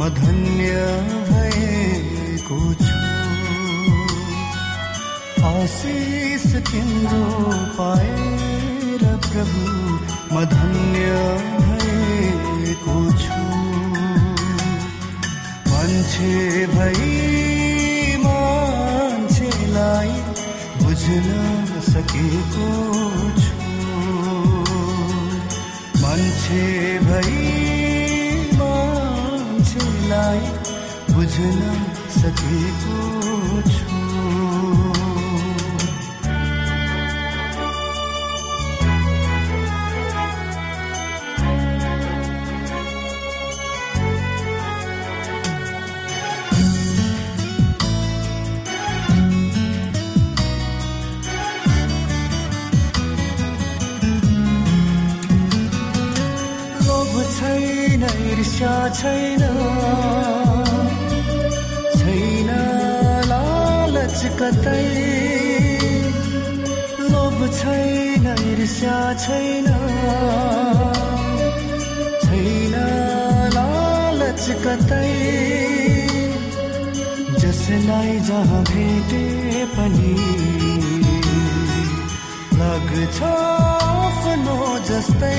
म धन्य भएको छु आशिष तिम्रो पाएर प्रभु म धन्य भएको छु मान्छे भई मान्छेलाई बुझ्न सकेको छु मान्छे सखी कतै लोभ छैन ईर्ष्या छैन। छैन लालच कतै। जसलाई जहाँ भेटे पनि लाग्छ आफ्नो जस्तै।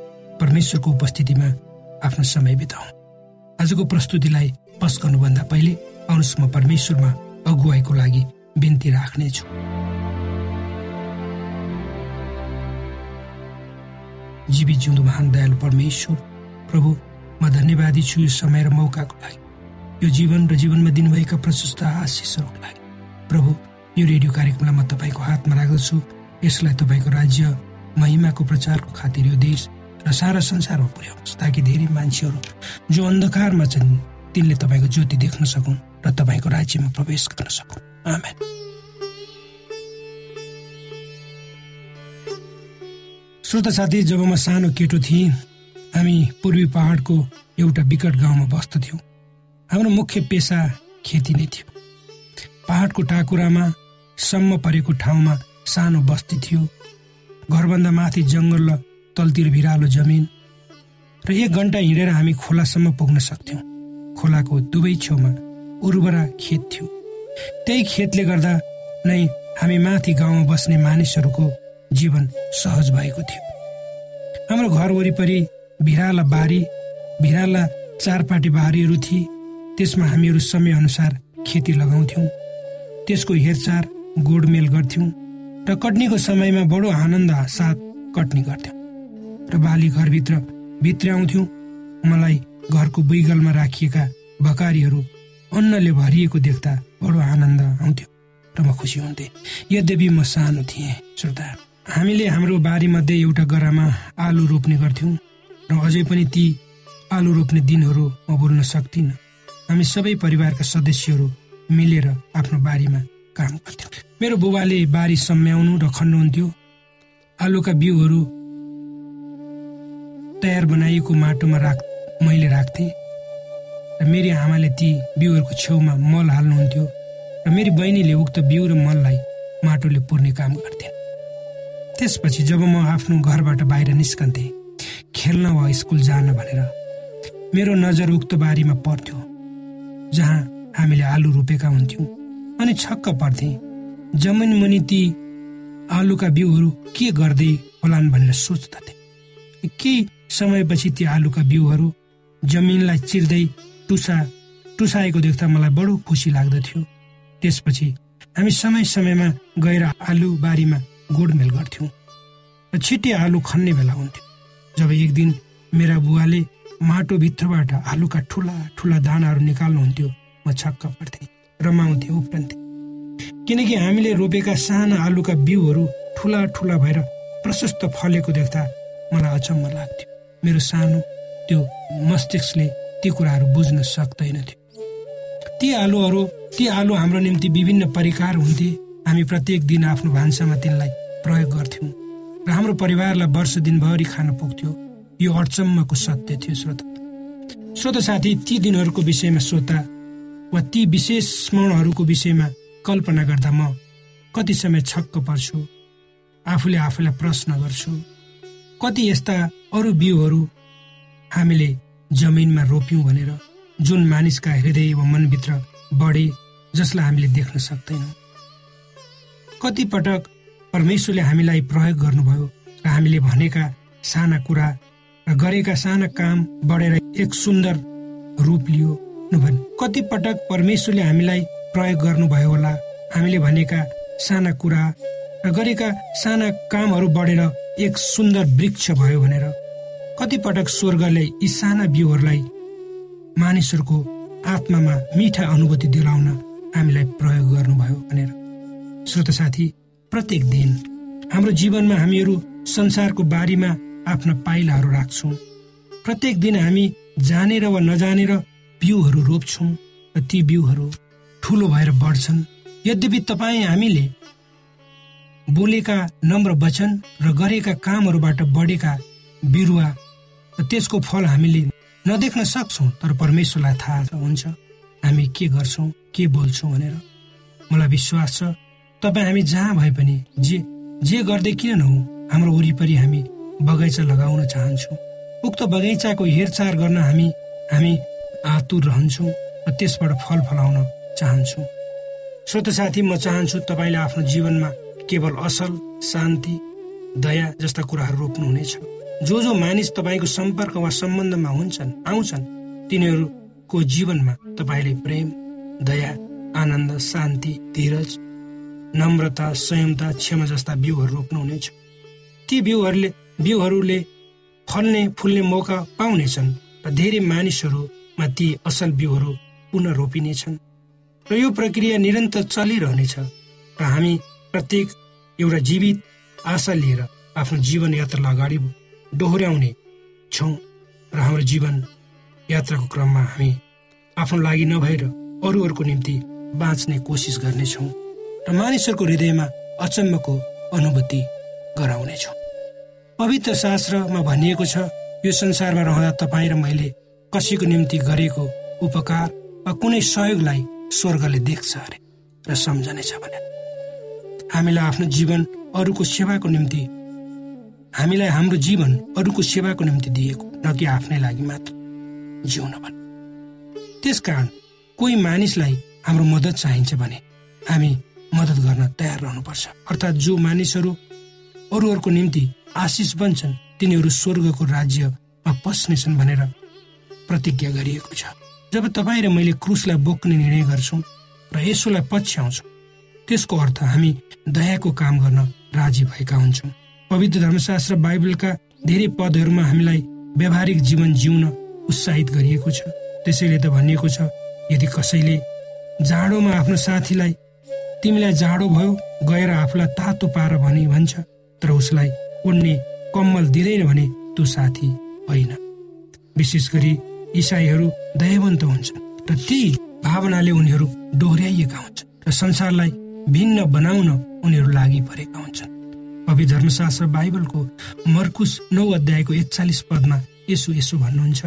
परमेश्वरको उपस्थितिमा आफ्नो समय बिताउ। आजको प्रस्तुतिलाई पस गर्नुभन्दा पहिले आउनुहोस् म परमेश्वरमा अगुवाईको लागि बिन्ती राख्नेछु। जीवी जिउँदो महान दयालु परमेश्वर प्रभु म धन्यवादी छु यो समय र मौकाको लागि। यो जीवन र जीवनमा दिनुभएका प्रशस्त आशिषहरूको लागि। प्रभु यो रेडियो कार्यक्रमलाई म तपाईँको हातमा राख्दछु। यसलाई तपाईँको राज्य महिमाको प्रचारको खातिर यो देश र सारा संसारमा पुर्याउनुहोस् ताकि धेरै मान्छेहरू जो अन्धकारमा छन् तिनले तपाईँको ज्योति देख्न सकुन् र तपाईँको राज्यमा प्रवेश गर्न सकुन्। आमेन। श्रोत साथी जब म सानो केटो थिएँ हामी पूर्वी पहाडको एउटा विकट गाउँमा बस्दथ्यौँ हाम्रो मुख्य पेसा खेती नै थियो। पहाडको टाकुरामा सम्म परेको ठाउँमा सानो बस्ती थियो। घरभन्दा माथि जङ्गल तलतिर भिरालो जमिन र एक घन्टा हिँडेर हामी खोलासम्म पुग्न सक्थ्यौँ। खोलाको दुवै छेउमा उर्वरा खेत थियो। त्यही खेतले गर्दा नै हामी माथि गाउँमा बस्ने मानिसहरूको जीवन सहज भएको थियो। हाम्रो घर वरिपरि भिराला बारी भिराला चारपाटी बारीहरू थिए। त्यसमा हामीहरू समयअनुसार खेती लगाउँथ्यौँ। त्यसको हेरचाह गोडमेल गर्थ्यौँ र कटनीको समयमा बडो आनन्द साथ कटनी गर्थ्यौँ। र बाली घरभित्र भित्र्याउँथ्यौँ मलाई घरको बुइगलमा राखिएका भकारीहरू अन्नले भरिएको देख्दा बडो आनन्द आउँथ्यो र म खुसी हुन्थेँ। यद्यपि म सानो थिएँ श्रोता। हामीले हाम्रो बारीमध्ये एउटा गरामा आलु रोप्ने गर्थ्यौँ र अझै पनि ती आलु रोप्ने दिनहरू म बोल्न सक्दिनँ। हामी सबै परिवारका सदस्यहरू मिलेर आफ्नो बारीमा काम गर्थ्यौँ। मेरो बुबाले बारी सम्याउनु र खन्नुहुन्थ्यो। आलुका बिउहरू तयार बनाइएको माटोमा राख मैले राख्थेँ। र मेरी आमाले ती बिउहरूको छेउमा मल हाल्नुहुन्थ्यो र मेरी बहिनीले उक्त बिउ र मललाई माटोले पुर्ने काम गर्थे त्यसपछि जब म आफ्नो घरबाट बाहिर निस्कन्थेँ खेल्न वा स्कुल जान भनेर मेरो नजर उक्त बारीमा पर्थ्यो जहाँ हामीले आलु रोपेका हुन्थ्यौँ अनि छक्क पर्थेँ जमिन मुनि ती आलुका बिउहरू के गर्दै होलान् भनेर सोच्दथे। केही समयपछि ती आलुका बिउहरू जमिनलाई चिर्दै टुसा टुसाएको देख्दा मलाई बडो खुसी लाग्दथ्यो। त्यसपछि हामी समय समयमा गएर आलु बारीमा गोडमेल गर्थ्यौँ। र छिट्टै आलु खन्ने बेला हुन्थ्यो। जब एक दिन मेरा बुवाले माटोभित्रबाट आलुका ठुला ठुला दानाहरू निकाल्नुहुन्थ्यो म छक्क पर्थेँ रमाउँथे उफ्रन्थे। किनकि हामीले रोपेका साना आलुका बिउहरू ठुला ठुला भएर प्रशस्त फलेको देख्दा मलाई अचम्म लाग्थ्यो। मेरो सानो त्यो मस्तिष्कले ती कुराहरू बुझ्न सक्दैन थियो ती आलुहरू ती आलु हाम्रो निम्ति विभिन्न परिकार हुन्थे। हामी प्रत्येक दिन आफ्नो भान्सामा तिनलाई प्रयोग गर्थ्यौँ। र हाम्रो परिवारलाई वर्ष दिनभरि खान पुग्थ्यो। यो अचम्मको सत्य थियो श्रोत। श्रोत साथी ती दिनहरूको विषयमा सोद्धा वा ती विशेष स्मरणहरूको विषयमा कल्पना गर्दा म कति समय छक्क पर्छु आफूले आफूलाई प्रश्न गर्छु। कति यस्ता अरू बिउहरू हामीले जमिनमा रोप्यौँ भनेर जुन मानिसका हृदय वा मनभित्र बढे जसलाई हामीले देख्न सक्दैनौँ। कति पटक परमेश्वरले हामीलाई प्रयोग गर्नुभयो र हामीले भनेका साना कुरा र गरेका साना काम बढेर एक सुन्दर रूप लियो भने कति पटक परमेश्वरले हामीलाई प्रयोग गर्नुभयो होला? हामीले भनेका साना कुरा र गरेका साना कामहरू बढेर एक सुन्दर वृक्ष भयो भनेर कतिपटक स्वर्गले यी साना बिउहरूलाई मानिसहरूको आत्मामा मिठा अनुभूति दिलाउन हामीलाई प्रयोग गर्नुभयो भनेर। श्रोत साथी प्रत्येक दिन हाम्रो जीवनमा हामीहरू संसारको बारीमा आफ्ना पाइलाहरू राख्छौँ। प्रत्येक दिन हामी जानेर वा नजानेर बिउहरू रोप्छौँ र ती बिउहरू ठुलो भएर बढ्छन्। यद्यपि तपाईँ हामीले बोलेका नम्र वचन र गरेका कामहरूबाट बढेका बिरुवा त्यसको फल हामीले नदेख्न सक्छौँ तर परमेश्वरलाई थाहा हुन्छ। हामी के गर्छौँ के बोल्छौँ भनेर। मलाई विश्वास छ तपाईँ हामी जहाँ भए पनि जे जे गर्दै किन नहौँ हाम्रो वरिपरि हामी बगैँचा लगाउन चाहन्छौँ। उक्त बगैँचाको हेरचाह गर्न हामी हामी आतुर रहन्छौँ र त्यसबाट फल फलाउन चाहन्छौँ। श्रोत साथी म चाहन्छु तपाईँले आफ्नो जीवनमा केवल असल शान्ति दया जस्ता कुराहरू रोप्नुहुनेछ। जो जो मानिस तपाईँको सम्पर्क वा सम्बन्धमा हुन्छन् आउँछन् तिनीहरूको जीवनमा तपाईँले प्रेम दया आनन्द शान्ति धीरज नम्रता संयमता क्षमा जस्ता बिउहरू रोप्नुहुनेछ। ती बिउहरूले बिउहरूले फल्ने फुल्ने मौका पाउनेछन् र धेरै मानिसहरूमा ती असल बिउहरू पुनः रोपिनेछन्। र यो प्रक्रिया निरन्तर चलिरहनेछ र हामी प्रत्येक एउटा जीवित आशा लिएर आफ्नो जीवन यात्रालाई अगाडि डोहोऱ्याउने छौँ र हाम्रो जीवन यात्राको क्रममा हामी आफ्नो लागि नभएर अरूहरूको निम्ति बाँच्ने कोसिस गर्नेछौँ र मानिसहरूको हृदयमा अचम्मको अनुभूति गराउनेछौँ। पवित्र शास्त्रमा भनिएको छ यो संसारमा रहँदा तपाईँ र मैले कसैको निम्ति गरेको उपकार वा कुनै सहयोगलाई स्वर्गले देख्छ अरे र सम्झनेछ भने। हामीलाई आफ्नो जीवन अरूको सेवाको निम्ति हामीलाई हाम्रो जीवन अरूको सेवाको निम्ति दिएको न कि आफ्नै लागि मात्र जिउन भने। त्यसकारण कोही मानिसलाई हाम्रो मद्दत चाहिन्छ भने हामी मद्दत गर्न तयार रहनुपर्छ। अर्थात् जो मानिसहरू अरूहरूको निम्ति आशिष बन्छन् तिनीहरू स्वर्गको राज्यमा पस्नेछन् भनेर प्रतिज्ञा गरिएको छ। जब तपाईँ र मैले क्रुसलाई बोक्ने निर्णय गर्छौँ र यसोलाई पछ्याउँछौँ त्यसको अर्थ हामी दयाको काम गर्न राजी भएका हुन्छौँ। पवित्र धर्मशास्त्र बाइबलका धेरै पदहरूमा हामीलाई व्यावहारिक जीवन जिउन उत्साहित गरिएको छ। त्यसैले त भनिएको छ यदि कसैले जाडोमा आफ्नो साथीलाई तिमीलाई जाडो भयो गएर आफूलाई तातो पार भने भन्छ तर उसलाई उड्ने कम्मल दिँदैन भने त्यो साथी होइन। विशेष गरी इसाईहरू दयावन्त हुन्छन् र ती भावनाले उनीहरू डोहोऱ्याइएका हुन्छन् र संसारलाई भिन्न बनाउन उनीहरू लागि परेका हुन्छन् कवि धर्मशास्त्र बाइबलको मर्कुस नौ अध्यायको एकचालिस पदमा यसो यसो भन्नुहुन्छ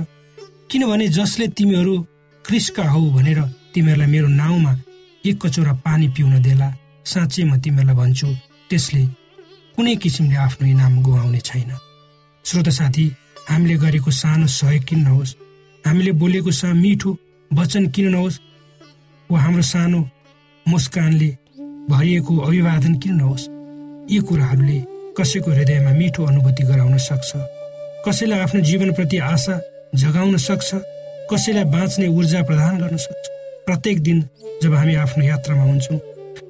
किनभने जसले तिमीहरू क्रिस्का हौ भनेर तिमीहरूलाई मेरो नाउँमा एक कचौरा पानी पिउन देला साँच्चै म तिमीहरूलाई भन्छु त्यसले कुनै किसिमले आफ्नो इनाम गुमाउने छैन। श्रोत साथी हामीले गरेको सानो सहयोग किन नहोस्? हामीले बोलेको सा मिठो वचन किन नहोस्? वा हाम्रो सानो मुस्कानले भरिएको अभिवादन किन नहोस्? यी कुराहरूले कसैको हृदयमा मिठो अनुभूति गराउन सक्छ। कसैलाई आफ्नो जीवनप्रति आशा जगाउन सक्छ। कसैलाई बाँच्ने ऊर्जा प्रदान गर्न सक्छ। प्रत्येक दिन जब हामी आफ्नो यात्रामा हुन्छौँ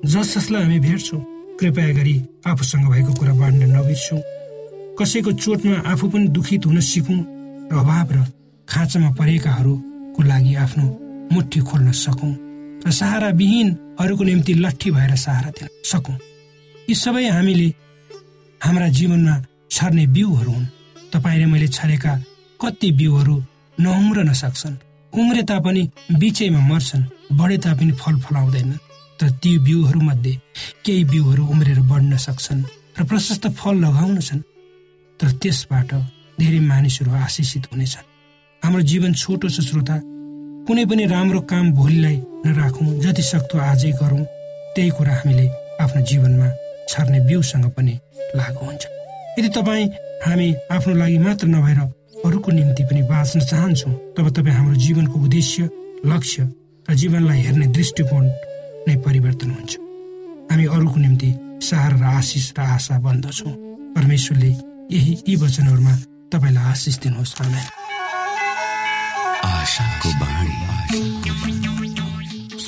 जस जसलाई हामी भेट्छौँ कृपया गरी आफूसँग भएको कुरा बाँड्न नबिर्छौँ कसैको चोटमा आफू पनि दुखित हुन सिकौँ र अभाव र खाँचामा परेकाहरूको लागि आफ्नो मुठी खोल्न सकौँ। र सहारा विहीनहरूको निम्ति लट्ठी भएर सहारा दिन सकौँ। यी सबै हामीले हाम्रा जीवनमा छर्ने बिउहरू हुन्। तपाईँले मैले छरेका कति बिउहरू नउम्रन सक्छन् उम्रे तापनि बिचैमा मर्छन् बढे तापनि फल फलाउँदैन तर ती बिउहरूमध्ये केही बिउहरू उम्रेर बढ्न सक्छन् र प्रशस्त फल लगाउनेछन् तर त्यसबाट धेरै मानिसहरू आशिषित हुनेछन्। हाम्रो जीवन छोटो छ श्रोता कुनै पनि राम्रो काम भोलिलाई नराखौँ जति सक्दो आजै गरौँ त्यही कुरा हामीले आफ्नो जीवनमा छर्ने बिउसँग पनि लागु हुन्छ। यदि तपाईँ हामी आफ्नो लागि मात्र नभएर अरूको निम्ति पनि बाँच्न चाहन्छौँ तब तपाईँ हाम्रो जीवनको उद्देश्य लक्ष्य र जीवनलाई हेर्ने दृष्टिकोण नै परिवर्तन हुन्छ। हामी अरूको निम्ति सहारा र आशिष र आशा बन्दछौँ परमेश्वरले यही यी वचनहरूमा तपाईँलाई आशिष दिनुहोस्।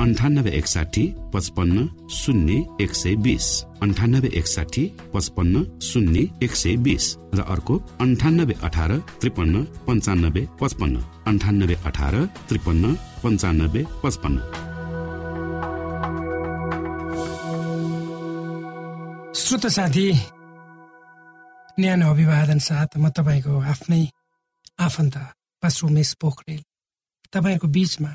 अन्ठानब्बे एकसाठी पचपन्न शून्य एक सय बिस अन्ठानब्बे एकसाठी पचपन्न शून्य एक सय बिस र अर्को अन्ठानब्बे अठार त्रिपन्न पन्चानब्बे पचपन्न. अन्ठानब्बे अठार त्रिपन्न पन्चानब्बे पचपन्न. श्रोत साथी न्यानो अभिवादन साथ म तपाईँको आफ्नै आफन्त पाश्रुमेश पोखरेल। तपाईँहरूको बिचमा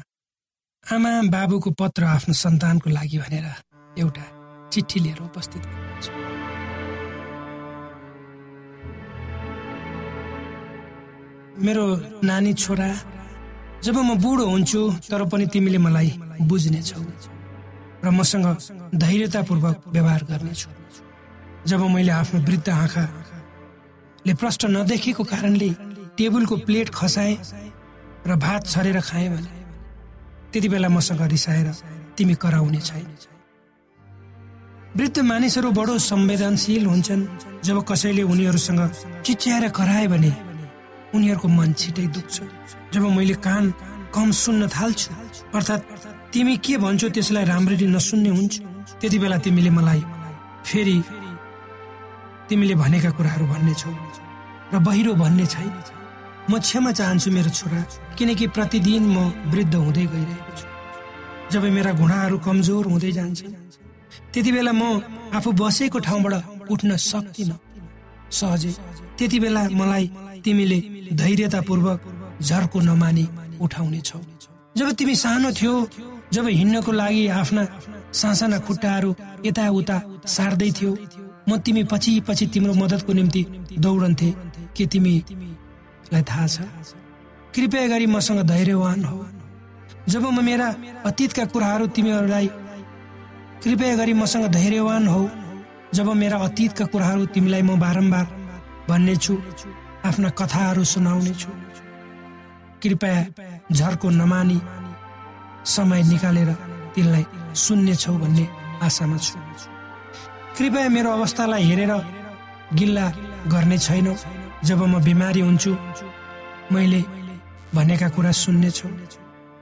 आमा बाबुको पत्र आफ्नो सन्तानको लागि भनेर एउटा चिठी लिएर उपस्थित हुनुहुन्छ। मेरो नानी छोरा जब म बुढो हुन्छु तर पनि तिमीले मलाई बुझ्नेछौ र मसँग धैर्यतापूर्वक व्यवहार गर्नेछु। जब मैले आफ्नो वृद्ध आँखाले प्रष्ट नदेखेको कारणले टेबलको प्लेट खसाए र भात छरेर खाएँ भने त्यति बेला मसँग रिसाएर तिमी कराउने छैन। वृद्ध मानिसहरू बडो संवेदनशील हुन्छन्। जब कसैले उनीहरूसँग चिच्याएर कराए भने उनीहरूको मन छिटै दुख्छ। जब मैले कान कम सुन्न थाल्छु अर्थात् तिमी के भन्छौ त्यसलाई राम्ररी नसुन्ने हुन्छ त्यति बेला तिमीले मलाई फेरि तिमीले भनेका कुराहरू भन्नेछौ र बहिरो भन्ने छैन। म क्षमा चाहन्छु मेरो छोरा किनकि प्रतिदिन म वृद्ध हुँदै गइरहेको छु। जब मेरा घुँडाहरू कमजोर हुँदै जान्छ त्यति बेला म आफू बसेको ठाउँबाट उठ्न सक्दिन सहजै त्यति बेला मलाई तिमीले धैर्यतापूर्वक झर्को नमानी उठाउने छौ। जब तिमी सानो थियो जब हिँड्नको लागि आफ्ना सासाना खुट्टाहरू यताउता सार्दै थियो म तिमी पछि पछि तिम्रो मद्दतको निम्ति दौडन्थे के तिमीलाई थाहा छ। कृपया गरी मसँग धैर्यवान हो। जब म मेरा अतीतका कुराहरू तिमीहरूलाई कृपया गरी मसँग धैर्यवान हो जब मेरा अतीतका कुराहरू तिमीलाई म बारम्बार भन्नेछु आफ्ना कथाहरू सुनाउने छु कृपया झर्को नमानी समय निकालेर तिनलाई सुन्ने छौ भन्ने आशामा छु। कृपया मेरो अवस्थालाई हेरेर गिल्ला गर्ने छैनौ। जब म बिमारी हुन्छु मैले भनेका कुरा सुन्ने छौ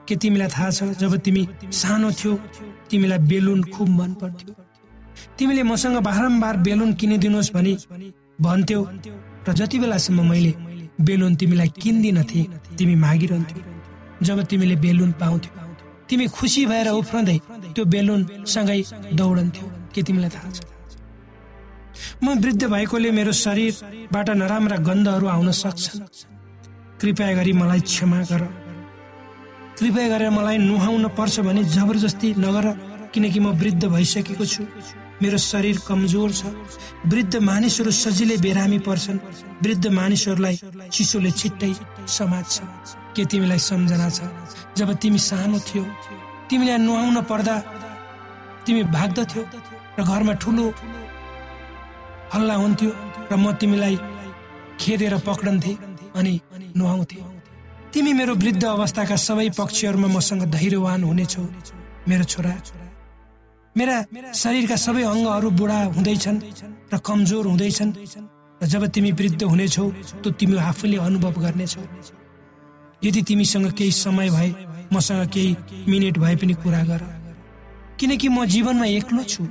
के तिमीलाई थाहा छ जब तिमी सानो थियो तिमीलाई बेलुन खुब मन पर्थ्यो। तिमीले मसँग बारम्बार बेलुन किनिदिनुहोस् भनी भन्थ्यौ र जति बेलासम्म मैले बेलुन तिमीलाई किन्दिनथे तिमी मागिरहन्थ्यौ। जब तिमीले बेलुन पाउँथ्यौ तिमी खुसी भएर उफ्रँदै त्यो बेलुन सँगै दौडन्थ्यौ। के तिमीलाई थाहा छ? म वृद्ध भएकोले मेरो शरीरबाट नराम्रा गन्धहरू आउन सक्छन् कृपया गरी मलाई क्षमा गर। कृपया गरेर मलाई नुहाउन पर्छ भने जबरजस्ती नगर किनकि म वृद्ध भइसकेको छु। मेरो शरीर कमजोर छ। वृद्ध मानिसहरू सजिलै बेरामी पर्छन्। वृद्ध मानिसहरूलाई चिसोले छिट्टै समाज छ के तिमीलाई सम्झना छ? जब तिमी सानो थियो तिमीलाई नुहाउन पर्दा तिमी भाग्दथ्यौ र घरमा ठुलो हल्ला हुन्थ्यो र म तिमीलाई खेदेर पक्रन्थे अनि नुहाउँथे। तिमी मेरो वृद्ध अवस्थाका सबै पक्षहरूमा मसँग धैर्यवान हुनेछौ मेरो छोरा। मेरा शरीरका सबै अङ्गहरू बुढा हुँदैछन् र कमजोर हुँदैछन् र जब तिमी वृद्ध हुनेछौ त तिमी आफूले अनुभव गर्नेछौ। यदि तिमीसँग केही समय भए मसँग केही मिनट भए पनि कुरा गर। किनकि म जीवनमा एक्लो छु।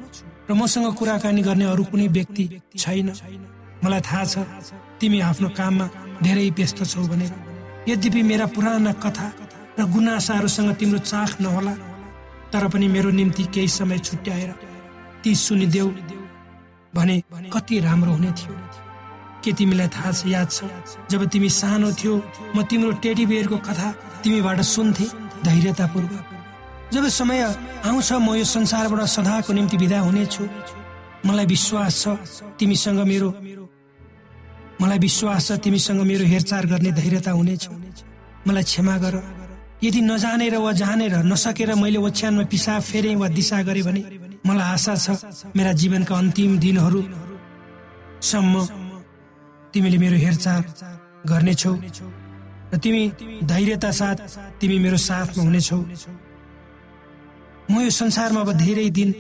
र मसँग कुराकानी गर्ने अरू कुनै व्यक्ति छैन। मलाई थाहा छ तिमी आफ्नो काममा धेरै व्यस्त छौ भनेर। यद्यपि मेरा पुराना कथा र गुनासाहरूसँग तिम्रो चाख नहोला तर पनि मेरो निम्ति केही समय छुट्याएर ती सुनिदेऊ भने कति राम्रो हुने थियो। के तिमीलाई थाहा छ याद छ? जब तिमी सानो थियो म तिम्रो टेडी बेयरको कथा तिमीबाट सुन्थे धैर्यतापूर्वक। जब समय आउँछ म यो संसारबाट सदाको निम्ति विदा हुनेछु। मलाई विश्वास छ तिमीसँग मेरो मलाई विश्वास छ तिमीसँग मेरो हेरचाह गर्ने धैर्यता हुनेछ। मलाई क्षमा गर। यदि नजानेर वा जानेर नसकेर मैले ओछ्यानमा पिसाब फेरे वा दिशा गरे भने मलाई आशा छ मेरा जीवनका अन्तिम दिनहरूसम्म तिमीले मेरो हेरचाह गर्नेछौ। र तिमी धैर्यता साथ तिमी मेरो साथमा हुनेछौ। म यो संसारमा अब धेरै दिन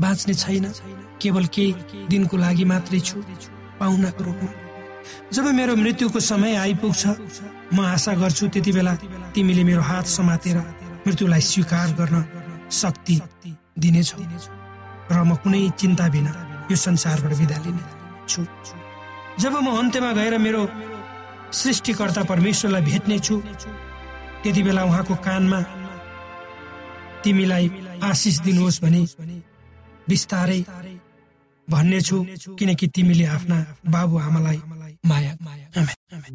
बाँच्ने छैन। केवल केही दिनको लागि मात्रै छु पाहुनाको रूपमा। जब मेरो मृत्युको समय आइपुग्छ म आशा गर्छु त्यति बेला तिमीले मेरो हात समातेर मृत्युलाई स्वीकार गर्न शक्ति दिनेछौ। र म कुनै चिन्ता बिना यो संसारबाट विदा लिने छु। जब म अन्त्यमा गएर मेरो सृष्टिकर्ता परमेश्वरलाई भेट्ने छु त्यति बेला उहाँको कानमा तिमीलाई आशिष दिनुहोस् भने बिस्तारै भन्नेछु किनकि तिमीले आफ्ना बाबु आमालाई माया आमेन,